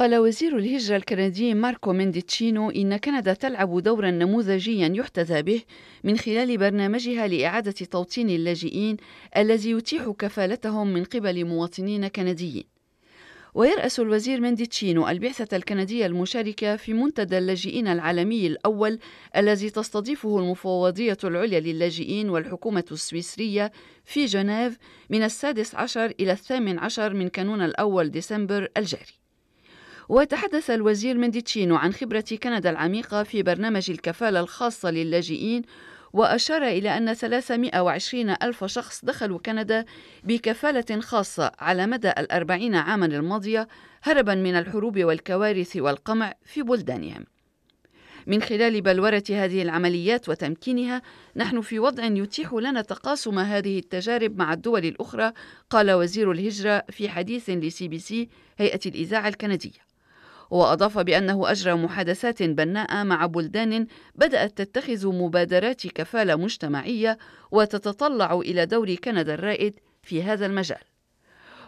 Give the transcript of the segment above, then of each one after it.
قال وزير الهجرة الكندي ماركو مينديتشينو إن كندا تلعب دورا نموذجيا يحتذى به من خلال برنامجها لإعادة توطين اللاجئين الذي يتيح كفالتهم من قبل مواطنين كنديين. ويرأس الوزير منديتشينو البعثة الكندية المشاركة في منتدى اللاجئين العالمي الأول الذي تستضيفه المفوضية العليا للاجئين والحكومة السويسرية في جنيف من السادس عشر إلى الثامن عشر من كانون الأول ديسمبر الجاري. وتحدث الوزير منديتشينو عن خبرة كندا العميقة في برنامج الكفالة الخاصة للاجئين وأشار إلى أن 320 ألف شخص دخلوا كندا بكفالة خاصة على مدى الأربعين عاما الماضية هربا من الحروب والكوارث والقمع في بلدانهم. من خلال بلورة هذه العمليات وتمكينها نحن في وضع يتيح لنا تقاسم هذه التجارب مع الدول الأخرى قال وزير الهجرة في حديث لسي بي سي هيئة الإذاعة الكندية. وأضاف بأنه أجرى محادثات بناءة مع بلدان بدأت تتخذ مبادرات كفالة مجتمعية وتتطلع إلى دور كندا الرائد في هذا المجال.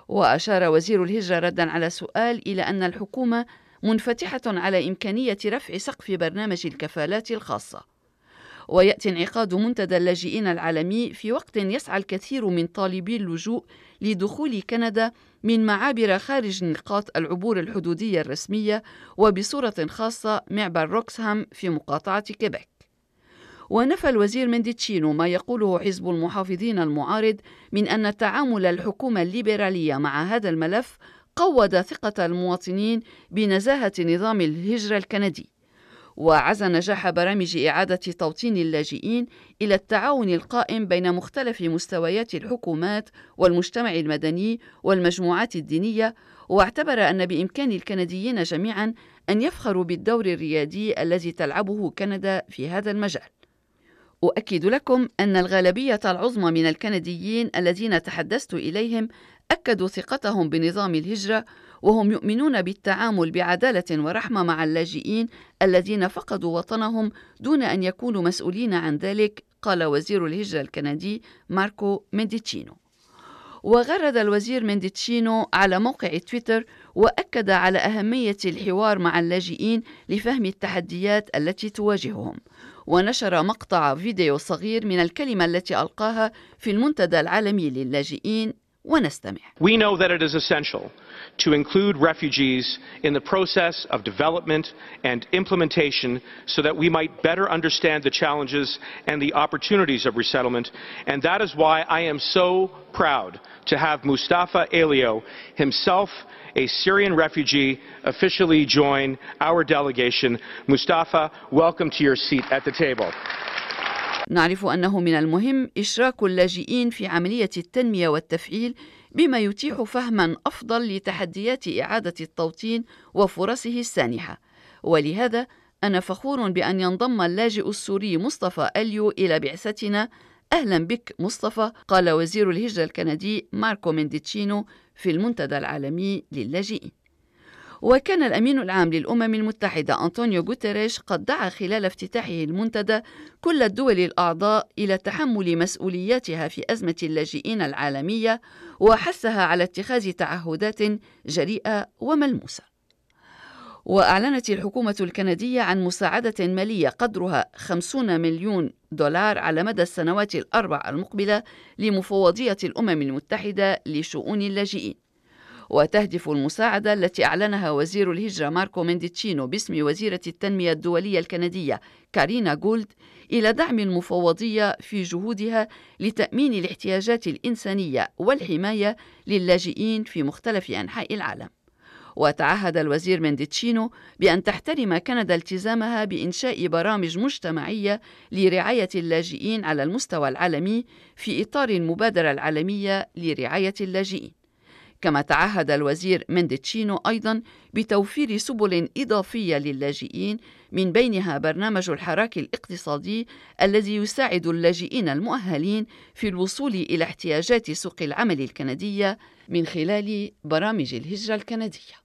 وأشار وزير الهجرة ردا على سؤال إلى أن الحكومة منفتحة على إمكانية رفع سقف برنامج الكفالات الخاصة. ويأتي انعقاد منتدى اللاجئين العالمي في وقت يسعى الكثير من طالبي اللجوء لدخول كندا من معابر خارج نقاط العبور الحدودية الرسمية وبصورة خاصة معبر روكسهام في مقاطعة كيبك ونفى الوزير منديتشينو ما يقوله حزب المحافظين المعارض من أن تعامل الحكومة الليبرالية مع هذا الملف قوض ثقة المواطنين بنزاهة نظام الهجرة الكندي. وعزى نجاح برامج إعادة توطين اللاجئين إلى التعاون القائم بين مختلف مستويات الحكومات والمجتمع المدني والمجموعات الدينية واعتبر أن بإمكان الكنديين جميعا أن يفخروا بالدور الريادي الذي تلعبه كندا في هذا المجال. أؤكد لكم أن الغالبية العظمى من الكنديين الذين تحدثت إليهم أكدوا ثقتهم بنظام الهجرة وهم يؤمنون بالتعامل بعدالة ورحمة مع اللاجئين الذين فقدوا وطنهم دون أن يكونوا مسؤولين عن ذلك قال وزير الهجرة الكندي ماركو مينديتشينو. وغرد الوزير مينديتشينو على موقع تويتر وأكد على أهمية الحوار مع اللاجئين لفهم التحديات التي تواجههم. ونشر مقطع فيديو صغير من الكلمة التي ألقاها في المنتدى العالمي للاجئين ونستمع. We know that it is essential to include refugees in the process of development and implementation so that we might better understand the challenges and the opportunities of resettlement. And that is why I am so proud to have Mustafa Elio, himself a Syrian refugee, officially join our delegation. Mustafa, welcome to your seat at the table. نعرف أنه من المهم إشراك اللاجئين في عملية التنمية والتفعيل بما يتيح فهما أفضل لتحديات إعادة التوطين وفرصه السانحة. ولهذا أنا فخور بأن ينضم اللاجئ السوري مصطفى أليو إلى بعثتنا. أهلا بك مصطفى قال وزير الهجرة الكندي ماركو مينديتشينو في المنتدى العالمي للاجئين. وكان الأمين العام للأمم المتحدة أنطونيو غوتيريش قد دعا خلال افتتاحه المنتدى كل الدول الأعضاء إلى تحمل مسؤولياتها في أزمة اللاجئين العالمية وحثها على اتخاذ تعهدات جريئة وملموسة. وأعلنت الحكومة الكندية عن مساعدة مالية قدرها 50 مليون دولار على مدى السنوات الأربع المقبلة لمفوضية الأمم المتحدة لشؤون اللاجئين. وتهدف المساعدة التي أعلنها وزير الهجرة ماركو مينديتشينو باسم وزيرة التنمية الدولية الكندية كارينا جولد إلى دعم المفوضية في جهودها لتأمين الاحتياجات الإنسانية والحماية للاجئين في مختلف أنحاء العالم. وتعهد الوزير منديتشينو بأن تحترم كندا التزامها بإنشاء برامج مجتمعية لرعاية اللاجئين على المستوى العالمي في إطار المبادرة العالمية لرعاية اللاجئين. كما تعهد الوزير منديتشينو أيضا بتوفير سبل إضافية للاجئين من بينها برنامج الحراك الاقتصادي الذي يساعد اللاجئين المؤهلين في الوصول إلى احتياجات سوق العمل الكندية من خلال برامج الهجرة الكندية.